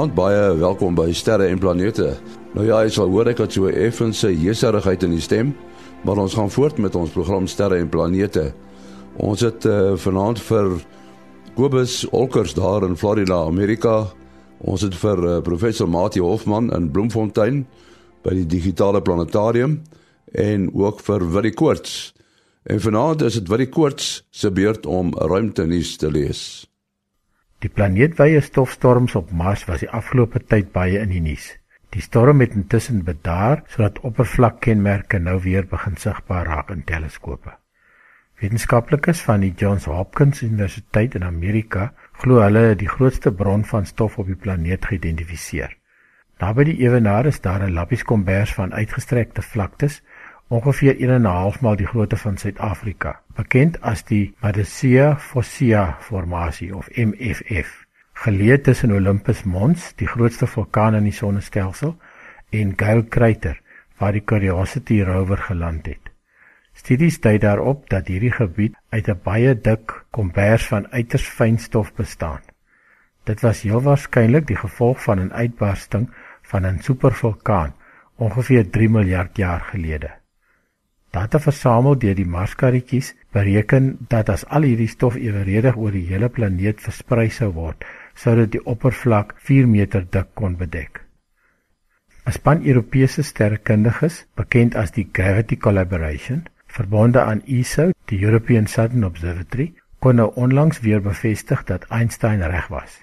Vanaand baie welkom by Sterre en Planete. Nou ja, ek sal hoor ek het so effense jeserigheid in die stem, maar ons gaan voort met ons program Sterre en Planete. Ons het uh, vanaand vir Kobus Olkers daar in Florida, Amerika. Ons het vir uh, professor Mati Hofman in Bloemfontein by die digitale planetarium en ook vir Willie Koorts. En vanaand is dit Willie Koorts se beurt om ruimtenuus te lees. Die planeetwye stofstorms op Mars was die afgelope tyd baie in die nuus. Die storm het intussen bedaar sodat oppervlakkenmerke nou weer begin sigbaar raak in teleskope. Wetenskaplikes van die Johns Hopkins Universiteit in Amerika glo hulle die grootste bron van stof op die planeet geïdentifiseer. Naby die ewenaar is daar 'n lappies kombers van uitgestrekte vlaktes ongeveer 1.5 maal die grootte van Suid-Afrika, bekend as die Madhya Fossa formasie of MFF, geleë tussen Olympus Mons, die grootste vulkaan in die sonnestelsel, en Gale Crater, waar die Curiosity rover geland het. Studies dui daarop dat hierdie gebied uit 'n baie dik kombers van uiters fyn stof bestaan. Dit was heel waarskynlik die gevolg van 'n uitbarsting van 'n supervulkaan ongeveer 3 miljard jaar gelede. Data versamel deur die Marskarretjies bereken dat as al hierdie stof eweredig oor die hele planeet versprei sou word, sou dit die oppervlak 4 meter dik kon bedek. 'n Span Europese sterrekundiges, bekend as die Gravity Collaboration, verbonde aan ESO, die European Southern Observatory, kon nou onlangs weer bevestig dat Einstein reg was.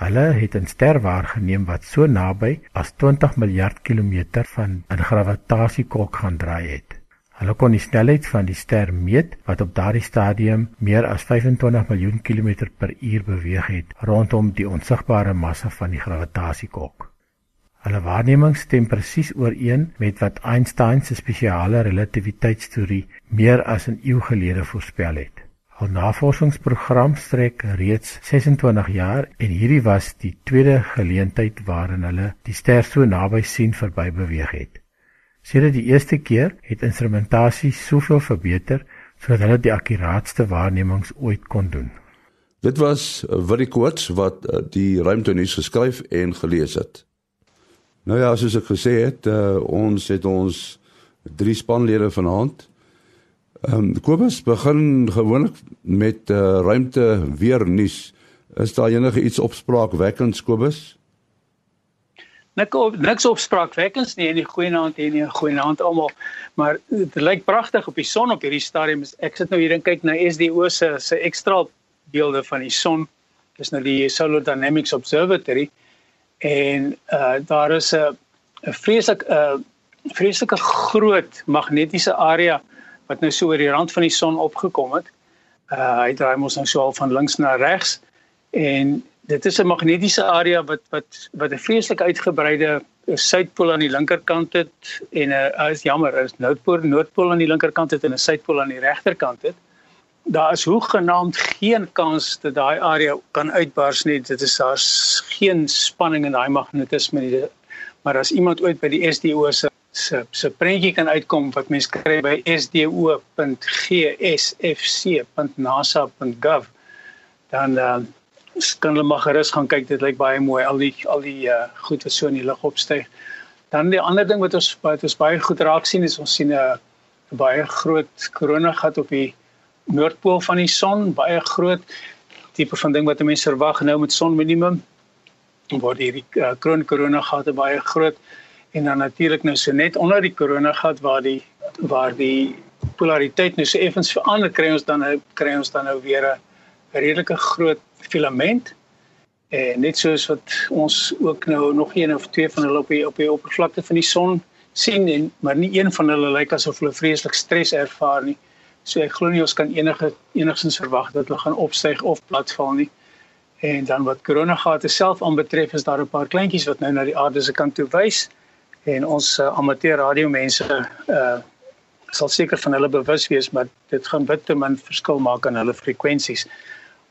Hulle het 'n ster waargeneem wat so naby as 20 miljard kilometer van 'n gravitasiekolk gaan draai het. Hulle kon die snelheid van die ster meet wat op daardie stadium meer as 25 miljoen kilometer per uur beweeg het rondom die onsigbare massa van die gravitasiekok. Hulle waarnemings stem presies ooreen met wat Einstein se spesiale relativiteitsteorie meer as 'n eeu gelede voorspel het. Hul navorsingsprogram strek reeds 26 jaar en hierdie was die tweede geleentheid waarin hulle die ster so naby sien verby beweeg het. Sedert die eerste keer het instrumentasie soveel verbeter sodat hulle die akkuraatste waarnemings ooit kon doen. Dit was Willie Koorts wat uh, die ruimtenuus geskryf en gelees het. Nou ja, soos ek gesê het, uh, ons het ons drie spanlede vanaand. Ehm um, Kobus begin gewoonlik met uh, ruimte weer nuus. Is daar enige iets opspraakwekkends Kobus? Nik op niks opspraakwekkends nie en die goeie naand en die goeie naand almal. Maar dit lyk pragtig op die son op hierdie stadium. Ek sit nou hier en kyk na SDO se se ekstra beelde van die son. Dis nou die Solar Dynamics Observatory en uh daar is 'n 'n vreeslik 'n uh, vreeslike groot magnetiese area wat nou so oor die rand van die son opgekom het. Uh hy draai mos nou so al van links na regs en dit is 'n magnetiese area wat wat wat 'n vreeslik uitgebreide suidpool aan die linkerkant het en 'n uh, is jammer, is noordpool noordpool aan die linkerkant het en 'n suidpool aan die regterkant het. Daar is hoegenaamd geen kans dat daai area kan uitbars nie. Dit is daar's geen spanning in daai magnetisme nie. Maar as iemand ooit by die SDO se se se prentjie kan uitkom wat mense kry by sdo.gsfc.nasa.gov dan uh, kan hulle maar gerus gaan kyk dit lyk baie mooi al die al die uh, goed wat so in die lug opstyg. Dan die ander ding wat ons wat ons baie goed raak sien is ons sien 'n baie groot koronagat op die noordpool van die son, baie groot tipe van ding wat mense verwag nou met son minimum waar hierdie uh, kroon koronagat baie groot en dan natuurlik nou so net onder die koronagat waar die waar die polariteit nou so effens verander kry ons dan nou kry ons dan nou weer 'n redelike groot filament en net soos wat ons ook nou nog een of twee van hulle op die op die oppervlakte van die son sien en maar nie een van hulle lyk asof hulle vreeslik stres ervaar nie. So ek glo nie ons kan enige enigstens verwag dat hulle gaan opstyg of platval nie. En dan wat koronagate self aanbetref is daar 'n paar kleintjies wat nou na die aarde se kant toe wys en ons uh, amateur radiomense uh sal seker van hulle bewus wees maar dit gaan bitter min verskil maak aan hulle frekwensies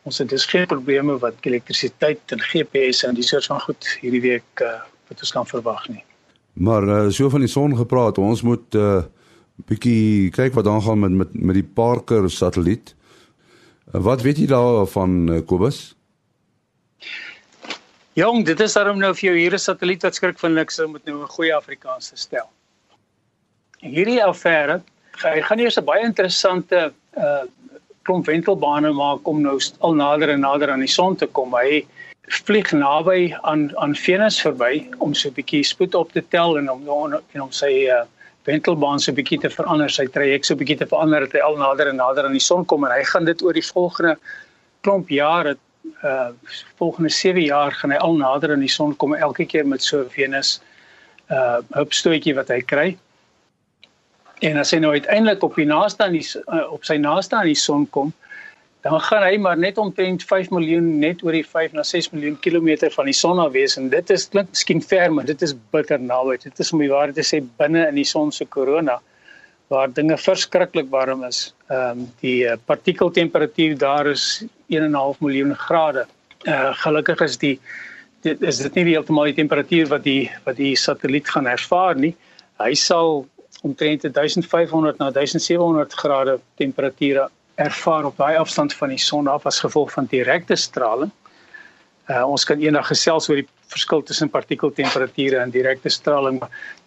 ons het dus geen probleme wat elektrisiteit en GPS en die soort van goed hierdie week uh, wat ons kan verwag nie. Maar uh, so van die son gepraat, ons moet 'n uh, bietjie kyk wat dan gaan met met met die Parker satelliet. Uh, wat weet jy daarvan uh, Kobus? Jong, dit is daarom nou vir jou hier 'n satelliet wat skrik van niks om dit nou 'n goeie Afrikaans te stel. Hierdie affære, hy gaan eers 'n baie interessante uh klomp wentelbane maak om nou al nader en nader aan die son te kom. Hy vlieg naby aan aan Venus verby om so 'n bietjie spoed op te tel en om en om sy uh wentelbaan so 'n bietjie te verander, sy traject so 'n bietjie te verander dat hy al nader en nader aan die son kom en hy gaan dit oor die volgende klomp jare uh volgende 7 jaar gaan hy al nader aan die son kom elke keer met so Venus uh hupstootjie wat hy kry. En as hy nou uiteindelik op die naaste aan die uh, op sy naaste aan die son kom, dan gaan hy maar net omtrent 5 miljoen net oor die 5 na 6 miljoen kilometer van die son af wees en dit is klink miskien ver maar dit is bitter naby. Dit is om die waarheid te sê binne in die son se korona waar dinge verskriklik warm is. Ehm um, die uh, partikeltemperatuur daar is 1.5 miljoen grade. Uh gelukkig is die dit is dit nie heeltemal die temperatuur wat die wat die satelliet gaan ervaar nie. Hy sal omtrent 1500 na 1700 grade temperature ervaar op daai afstand van die son af as gevolg van direkte straling. Uh, ons kan eendag gesels oor die verskil tussen partikeltemperature en direkte straling,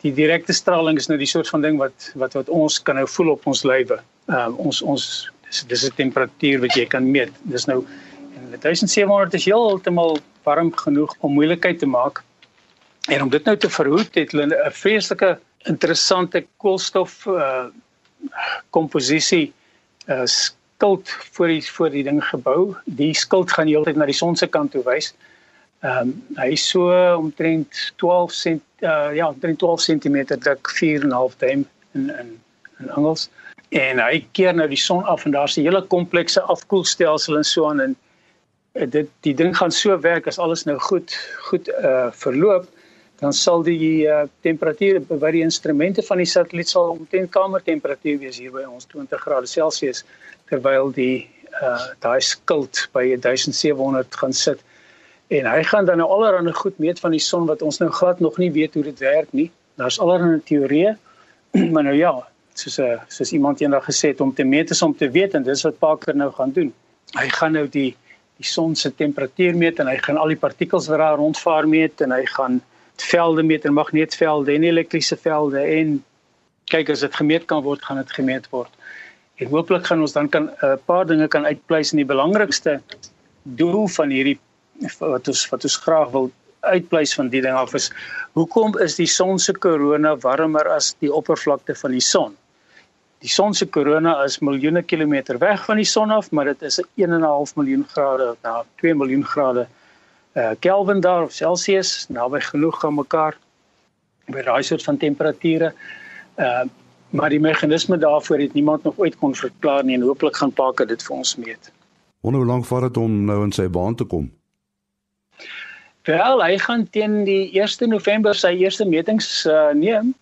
die direkte straling is nou die soort van ding wat wat wat ons kan nou voel op ons lywe. Uh, ons ons dis dis 'n temperatuur wat jy kan meet. Dis nou en 1700 is heeltemal warm genoeg om moeilikheid te maak. En om dit nou te verhoed het hulle 'n vreeslike interessante koolstof uh komposisie uh skild voor die voor die ding gebou. Die skild gaan heeltyd na die son se kant toe wys. Ehm um, hy is so omtrent 12 cent uh ja, omtrent 12 cm dik 4.5 duim in in in Engels. En hy keer nou die son af en daar's 'n hele komplekse afkoelstelsel en so aan en dit die ding gaan so werk as alles nou goed goed uh verloop dan sal die uh, temperatuur by die instrumente van die satelliet sal omtrent kamertemperatuur wees hier by ons 20 grade Celsius terwyl die uh daai skild by 1700 gaan sit. En hy gaan dan nou allerlei goed meet van die son wat ons nou glad nog nie weet hoe dit werk nie. Daar's allerlei teorieë, maar nou ja, soos 'n uh, soos iemand eendag gesê het om te meet is om te weet en dis wat Parker nou gaan doen. Hy gaan nou die die son se temperatuur meet en hy gaan al die partikels wat daar rondvaar meet en hy gaan velde meet en magneetvelde en elektriese velde en kyk as dit gemeet kan word, gaan dit gemeet word. En hooplik gaan ons dan kan 'n uh, paar dinge kan uitpleis en die belangrikste doel van hierdie wat ons wat ons graag wil uitpleis van die ding af is hoekom is die son se korona warmer as die oppervlakte van die son? Die son se korona is miljoene kilometer weg van die son af, maar dit is 1.5 miljoen grade na 2 miljoen grade uh Kelvin daar of Celsius naby genoeg aan mekaar by daai soort van temperature. Uh maar die meganisme daarvoor het niemand nog ooit kon verklaar nie en hooplik gaan Parker dit vir ons meet. Hoe lank vat dit om nou in sy baan te kom? Wel, hy gaan teen die 1 November sy eerste metings uh, neem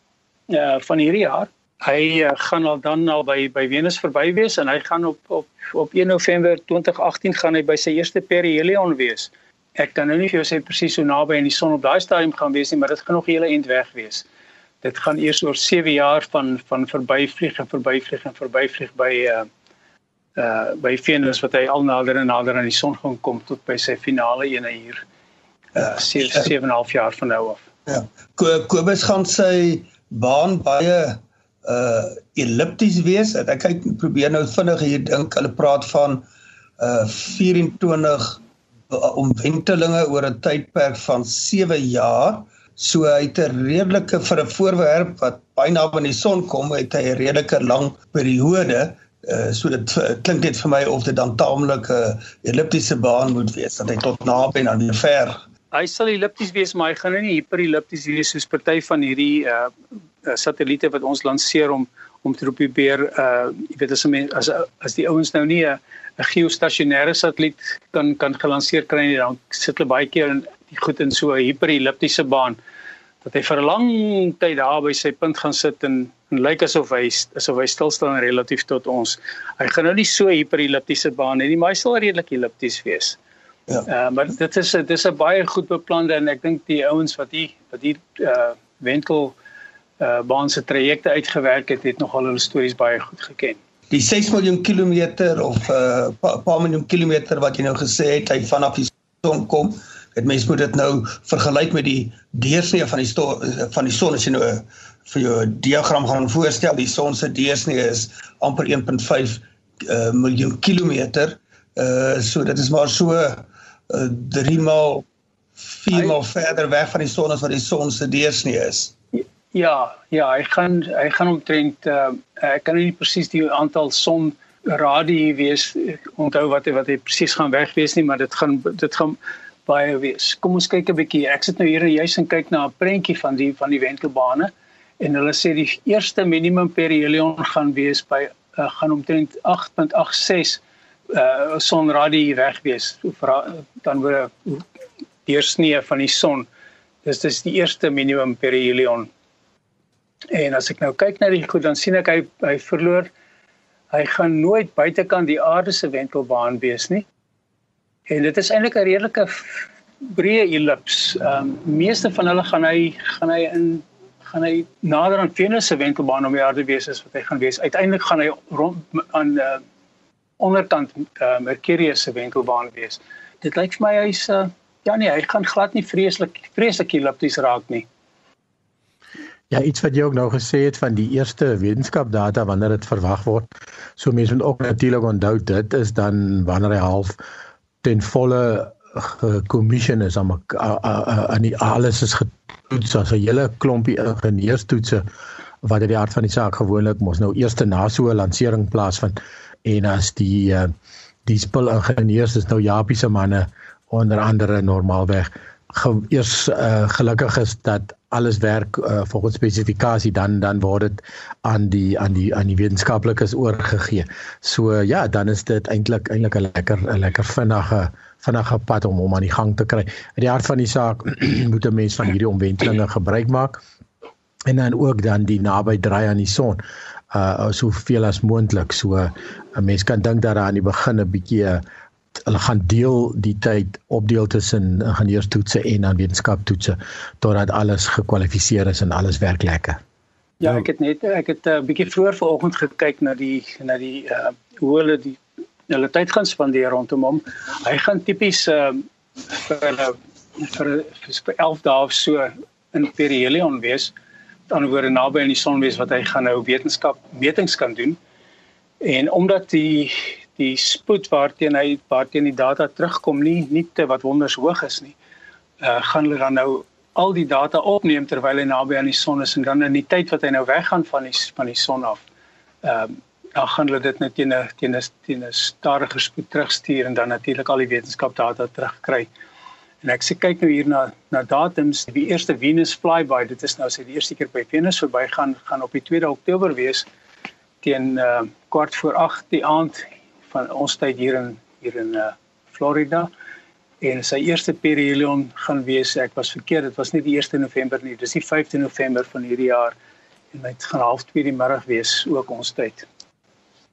uh, van hierdie jaar. Hy uh, gaan al dan al by by Venus verby wees en hy gaan op op op 1 November 2018 gaan hy by sy eerste perihelion wees. Ek kan nou nie vir jou sê presies hoe naby aan die son op daai stadium gaan wees nie, maar dit gaan nog 'n hele eind weg wees dit gaan eers oor 7 jaar van van verbyvlieg en verbyvlieg en verbyvlieg by uh uh by Venus wat hy al nader en nader aan die son gaan kom tot by sy finale ene hier uh 7 en 'n half jaar van nou af. Ja. Kobus gaan sy baan baie uh ellipties wees. Ek kyk probeer nou vinnig hier dink hulle praat van uh 24 omwentelinge oor 'n tydperk van 7 jaar. So hy het 'n redelike vir 'n voorwerp wat baie naby aan die son kom, het hy 'n redelike lang periode. Uh, so dit uh, klink net vir my of dit dan taamlik 'n uh, elliptiese baan moet wees dat hy tot naby en dan ver. Hy sal ellipties wees, maar hy gaan nie hiperellipties wees soos party van hierdie uh satelliete wat ons lanseer om om te probeer uh jy weet as as as die ouens nou nie 'n geostasionêre satelliet kan kan gelanseer kry nie, dan sit hulle baie keer in die goed in so 'n hiperelliptiese baan dat hy vir 'n lang tyd daar by sy punt gaan sit en en lyk asof hy asof hy stil staan relatief tot ons. Hy gaan nou nie so hiperelliptiese baan hê nie, maar hy sal redelik ellipties wees. Ja. Uh, maar dit is dit is 'n baie goed beplande en ek dink die ouens wat hier wat hier uh wentel uh baan se trajecte uitgewerk het, het nogal hulle stories baie goed geken. Die 6 miljoen kilometer of 'n uh, paar miljoen kilometer wat jy nou gesê het hy vanaf die son kom, Dit mens moet dit nou vergelyk met die deursnee van die van die son as jy nou vir jou diagram gaan voorstel, die son se deursnee is amper 1.5 uh, miljoen kilometer. Uh so dit is maar so uh, 3 maal 4 maal verder weg van die son as wat die son se deursnee is. Ja, ja, hy gaan hy gaan omtrent uh, ek kan nie presies die aantal son radii wees onthou wat hy wat hy presies gaan weg wees nie, maar dit gaan dit gaan baie wees. Kom ons kyk 'n bietjie. Ek sit nou hier juis en kyk na 'n prentjie van die van die wentelbane en hulle sê die eerste minimum perihelion gaan wees by uh, gaan omtrent 8.86 uh sonradie weg wees. Dan word deursnee van die son. Dis dis die eerste minimum perihelion. En as ek nou kyk na die goed dan sien ek hy hy verloor hy gaan nooit buitekant die aarde se wentelbaan wees nie. En dit is eintlik 'n redelike breë ellips. Ehm um, meeste van hulle gaan hy gaan hy in gaan hy nader aan Venus se wentelbaan om die aarde wees as wat hy gaan wees. Uiteindelik gaan hy rond aan uh, onderkant uh, Mercurius se wentelbaan wees. Dit lyk vir my hy's uh, ja nee, hy gaan glad nie vreeslik vreeslik ellipties raak nie. Ja, iets wat jy ook nou gesê het van die eerste wetenskapdata wanneer dit verwag word. So mense moet ook natuurlik onthou dit is dan wanneer hy half ten volle gekommission is aan aan die alles is getoets as 'n hele klompie ingenieurstoetse wat uit die aard van die saak gewoonlik mos nou eers na so 'n lansering plaasvind en as die uh, die spul ingenieurs is nou Japie se manne onder andere normaalweg eers uh, gelukkig is dat alles werk uh, volgens spesifikasie dan dan word dit aan die aan die aan die wetenskaplikes oorgegee. So uh, ja, dan is dit eintlik eintlik 'n lekker 'n lekker vinnige vinnige pad om hom aan die gang te kry. In die hart van die saak moet 'n mens van hierdie omwentelinge gebruik maak en dan ook dan die naby draai aan die son uh soveel as moontlik. So 'n mens kan dink dat daar aan die begin 'n bietjie uh, hulle gaan deel die tyd opdeel tussen ingenieurstoetse en dan wetenskaptoetse totdat alles gekwalifiseer is en alles werk lekker. Ja, ek het net ek het 'n uh, bietjie vroeër vanoggend gekyk na die na die uh hoe hulle die hulle tyd gaan spandeer rondom hom. Hy gaan tipies uh vir uh, vir vir 11 dae of so in perihelion wees. Dan word hy naby aan die son wees wat hy gaan nou wetenskap metings kan doen. En omdat die die spoed waarteen hy waarteen die data terugkom nie nie te wat wonders hoog is nie. Uh gaan hulle dan nou al die data opneem terwyl hy naby aan die son is en dan in die tyd wat hy nou weggaan van die van die son af. Ehm uh, dan gaan hulle dit net teen 'n teen 'n teen 'n stadiger spoed terugstuur en dan natuurlik al die wetenskapdata terugkry. En ek sê kyk nou hier na na datums, die eerste Venus flyby, dit is nou sy die eerste keer by Venus verbygaan gaan op die 2de Oktober wees teen uh kwart voor 8 die aand van ons tyd hier in hier in uh, Florida en sy eerste perihelion gaan wees ek was verkeerd dit was nie die 1 November nie dis die 5de November van hierdie jaar en dit gaan half 2 die middag wees ook ons tyd.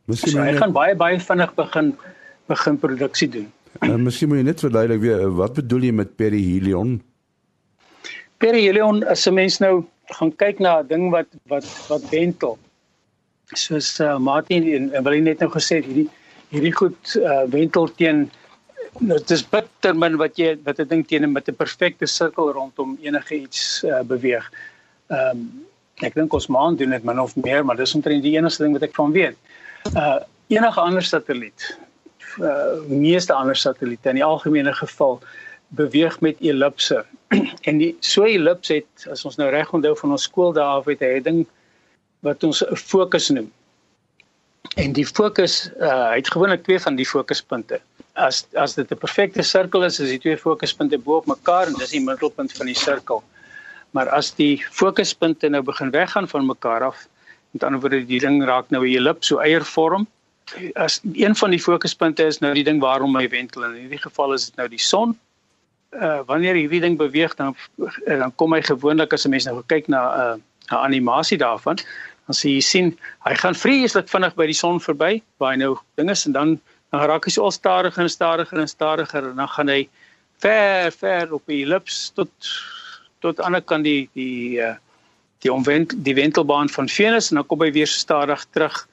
Miskien so, hy gaan baie baie vinnig begin begin produksie doen. En uh, miskien moet jy net verduidelik weer wat bedoel jy met perihelion? Perihelion as 'n mens nou gaan kyk na 'n ding wat wat wat wentel. Soos uh, Martin en, en wil jy net nou gesê hierdie hierdie goed uh, wentel teen nou dis bitter min wat jy wat ek dink teen met 'n perfekte sirkel rondom enige iets uh, beweeg. Ehm um, ek dink ons maan doen dit min of meer, maar dis omtrent die enigste ding wat ek van weet. Uh enige ander satelliet uh meeste ander satelliete in die algemene geval beweeg met ellipse. en die so ellips het as ons nou reg onthou van ons skooldae af het 'n ding wat ons 'n fokus noem. En die fokus, uh, het gewoonlik twee van die fokuspunte. As as dit 'n perfekte sirkel is, is die twee fokuspunte bo op mekaar en dis die middelpunt van die sirkel. Maar as die fokuspunte nou begin weggaan van mekaar af, met ander woorde die ding raak nou 'n ellips, so eiervorm, as een van die fokuspunte is nou die ding waarom hy wentel en in hierdie geval is dit nou die son. Uh wanneer hierdie ding beweeg dan dan kom hy gewoonlik as 'n mens nou kyk na 'n uh, 'n animasie daarvan, sien jy sien hy gaan vreeslik vinnig by die son verby waar hy nou ding is en dan dan raak hy so al stadiger en stadiger en stadiger en dan gaan hy ver ver op die ellips tot tot aan die kant die die uh, die omwent die wentelbaan van Venus en dan kom hy weer so stadig terug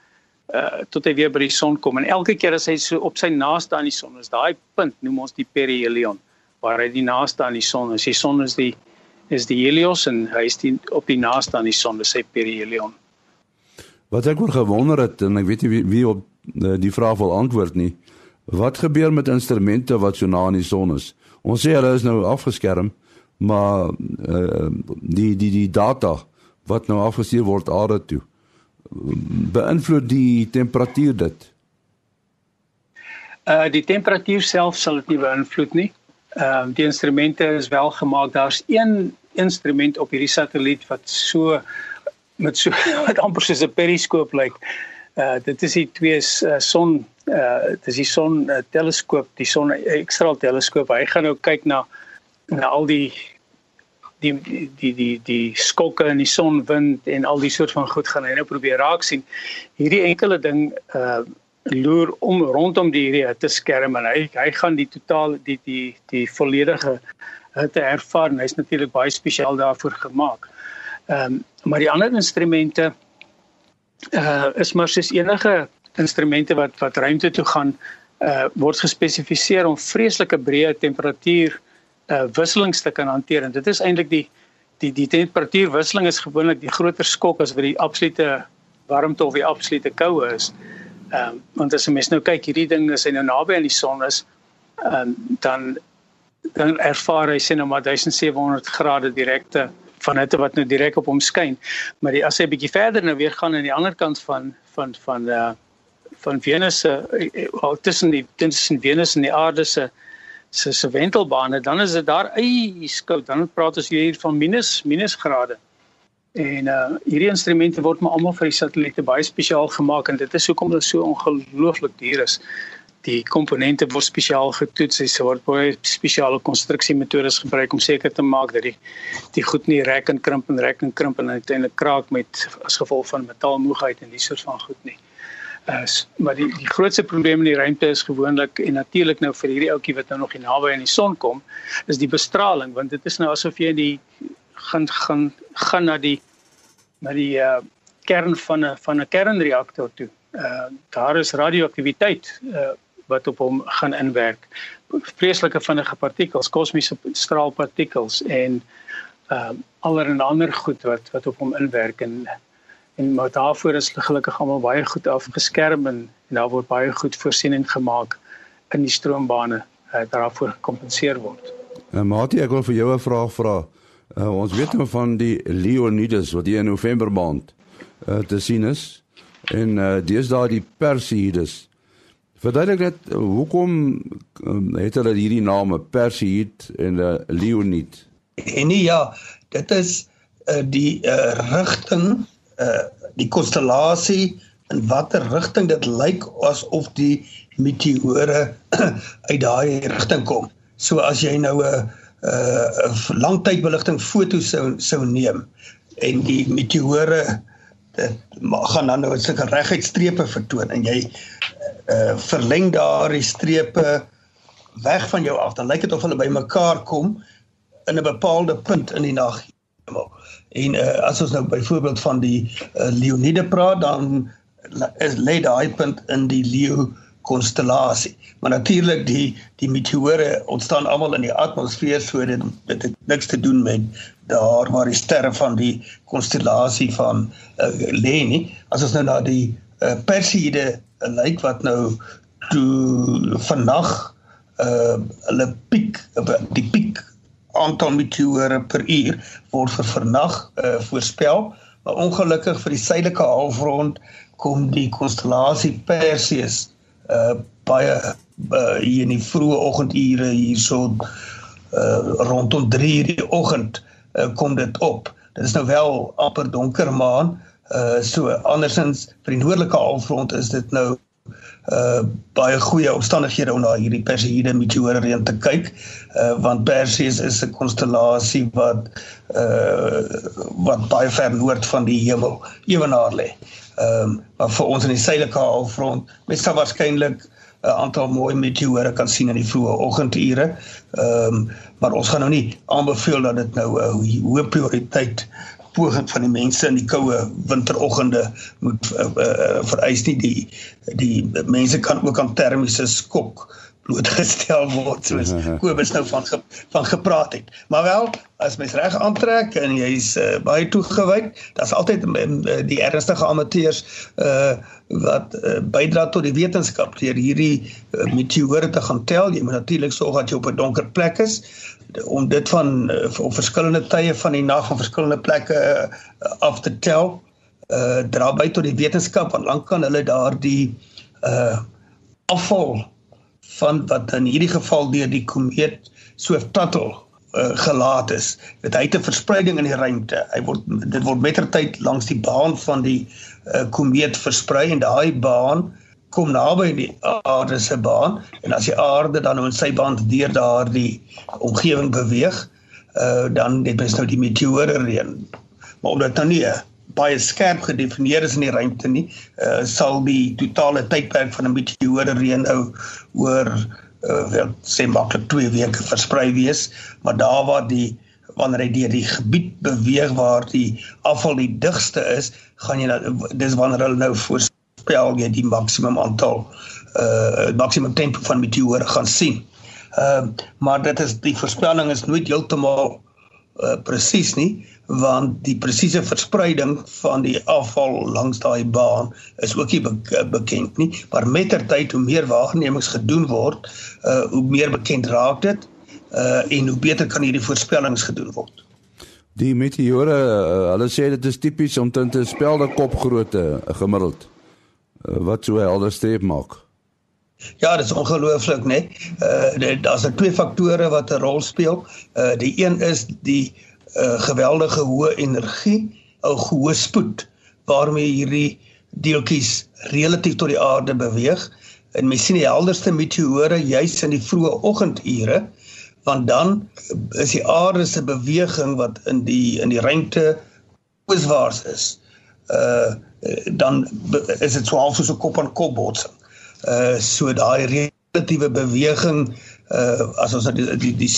uh tot hy weer by die son kom en elke keer as hy so op sy naaste aan die son is daai punt noem ons die perihelion waar hy die naaste aan die son is. Die son is die is die Helios en hy is die op die naaste aan die son, dis sy perihelion. Wat ek oor gewonder het en ek weet nie wie, wie op eh, die vraag wil antwoord nie. Wat gebeur met instrumente wat so na aan die son is? Ons sê hulle is nou afgeskerm, maar uh, die die die data wat nou afgestuur word aarde toe beïnvloed die temperatuur dit. Uh die temperatuur self sal dit nie beïnvloed nie. Ehm uh, die instrumente is wel gemaak. Daar's een instrument op hierdie satelliet wat so met so wat amper soos 'n periskoop lyk. Uh dit is die twee uh, son uh dit is die son uh, teleskoop, die son ekstra teleskoop. Hy gaan nou kyk na na al die die die die die skokke in die sonwind en al die soort van goed gaan hy nou probeer raak sien. Hierdie enkele ding uh loer om rondom die hierdie hitte skerm en hy hy gaan die totaal die die die volledige hitte ervaar en hy's natuurlik baie spesiaal daarvoor gemaak. Ehm um, maar die ander instrumente uh is maar soos enige instrumente wat wat ruimte toe gaan uh word gespesifiseer om vreeslike breë temperatuur uh wisselings te kan hanteer en dit is eintlik die die die temperatuurwisseling is gewoonlik die groter skok as wat die absolute warmte of die absolute koue is. Ehm um, want as 'n mens nou kyk hierdie ding as hy nou naby aan die son is, ehm um, dan dan ervaar hy sien nou maar 1700 grade direkte van hitte wat nou direk op hom skyn. Maar die, as hy bietjie verder nou weer gaan aan die ander kant van van van uh van Venus se uh, tussen die tussen Venus en die aarde se se se wentelbane, dan is dit daar yskoud. Dan praat ons hier van minus minus grade. En uh hierdie instrumente word maar almal vir die satelliete baie spesiaal gemaak en dit is hoekom dit so ongelooflik duur is. Die komponente word spesiaal getoets, dis word baie spesiale konstruksiemetodes gebruik om seker te maak dat die die goed nie rek en krimp en rek en krimp en uiteindelik kraak met as gevolg van metaalmoegheid en die soort van goed nie. Uh maar die die grootste probleem in die ruimte is gewoonlik en natuurlik nou vir hierdie ouetjie wat nou nog hier naby aan die son kom, is die bestraling want dit is nou asof jy in die gaan gaan gaan na die na die uh kern van 'n van 'n kernreaktor toe. Uh daar is radioaktiwiteit uh wat op hom gaan inwerk. Vreeslike vinnige partikels, kosmiese straalpartikels en uh allerlei ander goed wat wat op hom inwerk en en maar daarvoor is gelukkig almal baie goed afgeskerm en, en daar word baie goed voorsiening gemaak in die stroombane uh, daarvoor gekompenseer word. En Mati, ek wil vir jou 'n vraag vra. Uh, ons weet nou van die Leonidas wat hier in November maand uh, te sien is en uh, dis daar die Perseides. Verduidelik net hoekom um, het hulle hierdie name Perseid en uh, Leonid? En nie ja, dit is uh, die uh, rigting uh, die konstellasie in watter rigting dit lyk asof die meteore uit daai rigting kom. So as jy nou 'n uh, uh langtydbeligting foto's sou sou neem en die meteore dit gaan dan nou 'n sulke reguit strepe vertoon en jy uh verleng daardie strepe weg van jou af dan lyk dit of hulle bymekaar kom in 'n bepaalde punt in die nag en uh as ons nou byvoorbeeld van die uh, Leonide praat dan is lê daai punt in die leeu konstellasie. Maar natuurlik die die meteore ontstaan almal in die atmosfeer so dit dit het niks te doen met daar waar die sterre van die konstellasie van uh, lê nie. As ons nou na die uh, Perseide uh, lyk wat nou toe vannag uh hulle piek die piek aantal meteore per uur word vir vannag uh, voorspel. Maar ongelukkig vir die suidelike halfrond kom die konstellasie Perseus uh baie uh, hier in die vroeë oggendure hierso uh rondom 3 uur die oggend uh, kom dit op. Dit is nou wel amper donker maan. Uh so andersins vir die noordelike halfrond is dit nou uh baie goeie omstandighede om na hierdie Perseide meteore reën te kyk uh want Perseus is 'n konstellasie wat uh wat baie ver noord van die hemel ewenaar lê. Ehm um, maar vir ons in die suidelike halfrond, mens sal waarskynlik 'n aantal mooi meteore kan sien in die vroeë oggendure. Ehm um, maar ons gaan nou nie aanbeveel dat dit nou 'n hoë prioriteit poging van die mense in die koue winteroggende moet uh, uh, vereis nie die die mense kan ook aan termiese skok blootgestel word soos Kobus nou van van gepraat het. Maar wel, as mens reg aantrek en jy's uh, baie toegewyd, daar's altyd uh, die ernstige amateurs uh wat uh, bydra tot die wetenskap deur hierdie uh, meteore te gaan tel. Jy moet natuurlik sorg dat jy op 'n donker plek is om dit van uh, op verskillende tye van die nag van verskillende plekke uh, af te tel. Uh dra by tot die wetenskap want lank kan hulle daardie uh afval van wat in hierdie geval deur die komeet Swift Tuttle uh, gelaat is. Dit het 'n verspreiding in die ruimte. Hy word dit word mettertyd langs die baan van die uh, komeet versprei en daai baan kom naby die aarde se baan en as die aarde dan in sy baan deur daardie omgewing beweeg, uh, dan het mens nou die meteore reën. Maar omdat dan nou nie baie skerp gedefinieer is in die ruimte nie, uh, sal die totale tydperk van 'n meteore reën nou oor uh, wel sê maklik 2 weke versprei wees, maar daar waar die wanneer hy deur die gebied beweeg waar die afval die digste is, gaan jy dis wanneer hulle nou voorspel jy die maksimum aantal uh maksimum tempo van meteore gaan sien. Ehm uh, maar dit is die voorspelling is nooit heeltemal uh presies nie want die presiese verspreiding van die afval langs daai baan is ook nie be bekend nie. Maar mettertyd hoe meer waarnemings gedoen word uh hoe meer bekend raak dit uh en hoe beter kan hierdie voorspellings gedoen word. Die meteore uh, hulle sê dit is tipies om te spelde kopgrootte uh, gemiddeld wat so helder streep maak Ja, dit is ongelooflik, né? Nee? Uh daar's twee faktore wat 'n rol speel. Uh die een is die uh 'n geweldige hoë energie, 'n hoë spoed waarmee hierdie deeltjies relatief tot die aarde beweeg. En mens sien die helderste meteore juis in die vroeë oggendure want dan is die aarde se beweging wat in die in die ruimte ooswaarts is. Uh dan is dit half soos 'n kop aan kop botsing. Uh so daai relatiewe beweging uh as ons die die, die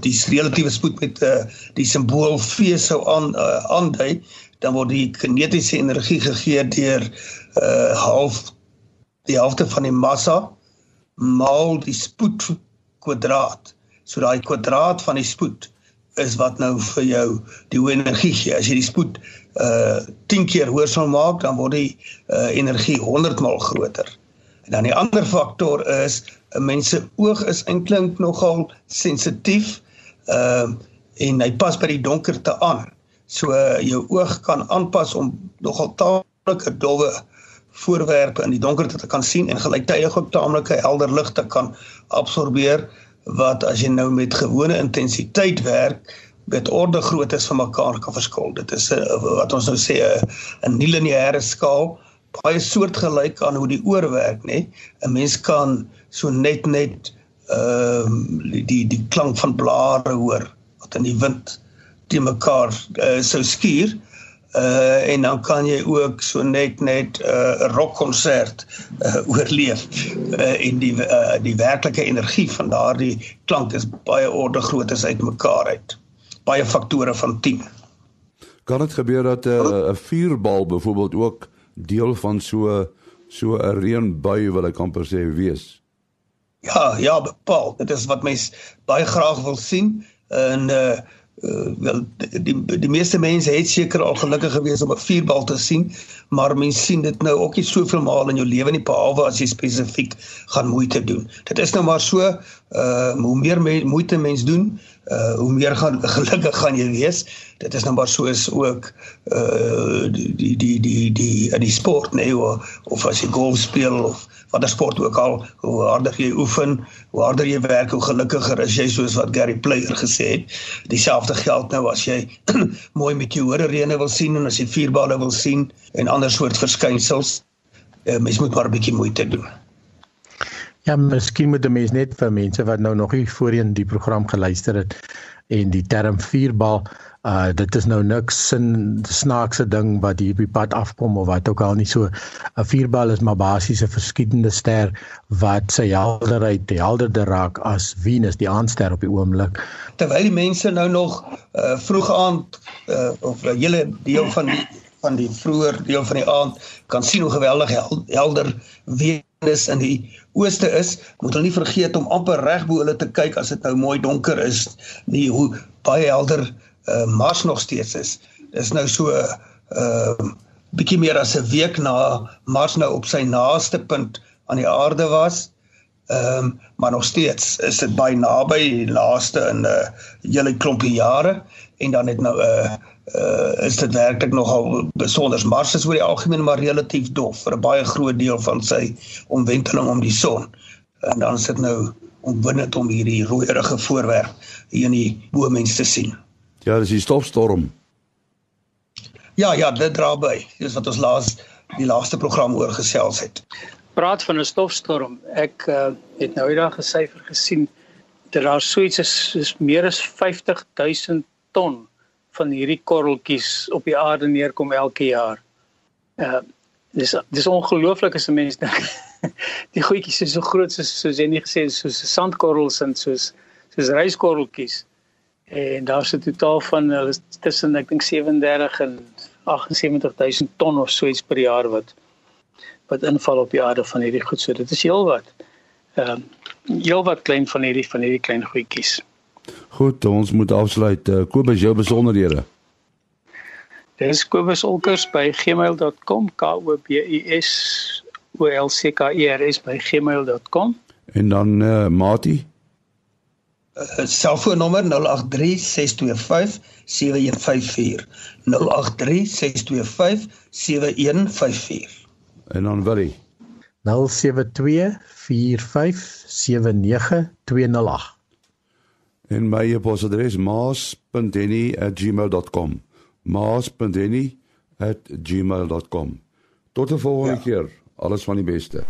die relatiewe spoed met uh, die simbool v sou aan uh, aandui, dan word die kinetiese energie gegee deur uh half die helfte van die massa maal die spoed kwadraat. So daai kwadraat van die spoed is wat nou vir jou die hoë energie gee. As jy die spoed uh 10 keer hoër sal maak, dan word die uh energie 100 maal groter. En dan die ander faktor is 'n mens se oog is eintlik nogal sensitief uh, en hy pas by die donkerte aan. So uh, jou oog kan aanpas om nogal taamlike dowwe voorwerpe in die donkerte te kan sien en gelyktydig ook taamlike helder lig te kan absorbeer wat as jy nou met gewone intensiteit werk met orde groottes van mekaar kan verskil. Dit is 'n uh, wat ons nou sê 'n 'n nie-lineêre skaal baie soortgelyk aan hoe die oor werk, nê? 'n Mens kan so net net ehm uh, die die klank van blare hoor wat in die wind te mekaar uh, sou skuur. Uh en dan kan jy ook so net net 'n uh, rockkonsert uh, oorleef. Uh en die uh, die werklike energie van daardie klank is baie orde grootes uitmekaar uit. Baie faktore van 10. Kan dit gebeur dat 'n uh, 'n vuurbal byvoorbeeld ook deel van so so 'n reënbui wil ek amper sê wees? Ja, ja, bepaal. Dit is wat mense baie graag wil sien en uh uh wel die die meeste mense het seker al gelukkig gewees om 'n vuurbal te sien, maar mense sien dit nou ook nie soveel maal in jou lewe nie behalwe as jy spesifiek gaan moeite doen. Dit is nou maar so uh hoe meer me moeite mens doen, uh hoe meer gaan gelukkig gaan jy wees. Dit is nou maar soos ook uh die die die die die in die sport nee of, of as jy golf speel of watter sport ook al, hoe harder jy oefen, hoe harder jy werk, hoe gelukkiger is jy soos wat Gary Player gesê het. Dieselfde geld nou as jy mooi met jou hore reëne wil sien en as jy vuurballe wil sien en ander soort verskynsels. Uh, mens moet maar 'n bietjie moeite doen. Ja, miskien moet 'n mens net vir mense wat nou nog nie voorheen die program geluister het en die term vuurbal uh dit is nou niks sin snaakse ding wat hier op die pad afkom of wat ook al nie. So 'n vuurbal is maar basies 'n verskietende ster wat sy helderheid helderder raak as Venus die aandster op die oomblik. Terwyl die mense nou nog uh vroeg aand uh of 'n hele deel van die van die vroeër deel van die aand kan sien hoe geweldig helder weer is in die ooste is, moet hulle nie vergeet om amper reg bo hulle te kyk as dit nou mooi donker is, nie hoe baie helder uh, Mars nog steeds is. Dis nou so 'n uh, bietjie meer as 'n week na Mars nou op sy naaste punt aan die aarde was. Ehm um, maar nog steeds is dit baie naby die laaste in 'n uh, hele klompie jare en dan het nou 'n uh, uh, is dit werklik nogal besonder Mars is oor die algemeen maar relatief dof vir 'n baie groot deel van sy omwenteling om die son. En dan is dit nou omwindend om hierdie rooierige voorwerp hier in die boemens te sien. Ja, dis die stofstorm. Ja, ja, dit dra by. Dis wat ons laas die laaste program oor gesels het. Praat van 'n stofstorm. Ek uh, het nou eendag 'n syfer gesien dat daar so iets is, is meer as 50 000 ton van hierdie korreltjies op die aarde neerkom elke jaar. Uh dis dis ongelooflik as 'n mens dink. die goedjies is so groot soos soos jy nie gesê soos sandkorrels en soos soos ryskorreltjies. En daar's 'n totaal van hulle tussen ek dink 37 en 78000 ton of so iets per jaar wat wat inval op die aarde van hierdie goed. So dit is heelwat. Ehm uh, heelwat klein van hierdie van hierdie klein goedjies. Goed, ons moet afsluit. Uh, Kobus, jou besonderhede. Dis Kobus.olkers by gmail.com k o b u s o l c k e r s by gmail.com. En dan uh, Mati. Uh, selfoonnommer 0836257154 0836257154 En dan Willie. 0724579208 En my e-posadres maas.denny@gmail.com. maas.denny@gmail.com. Tot 'n volgende ja. keer. Alles van die beste.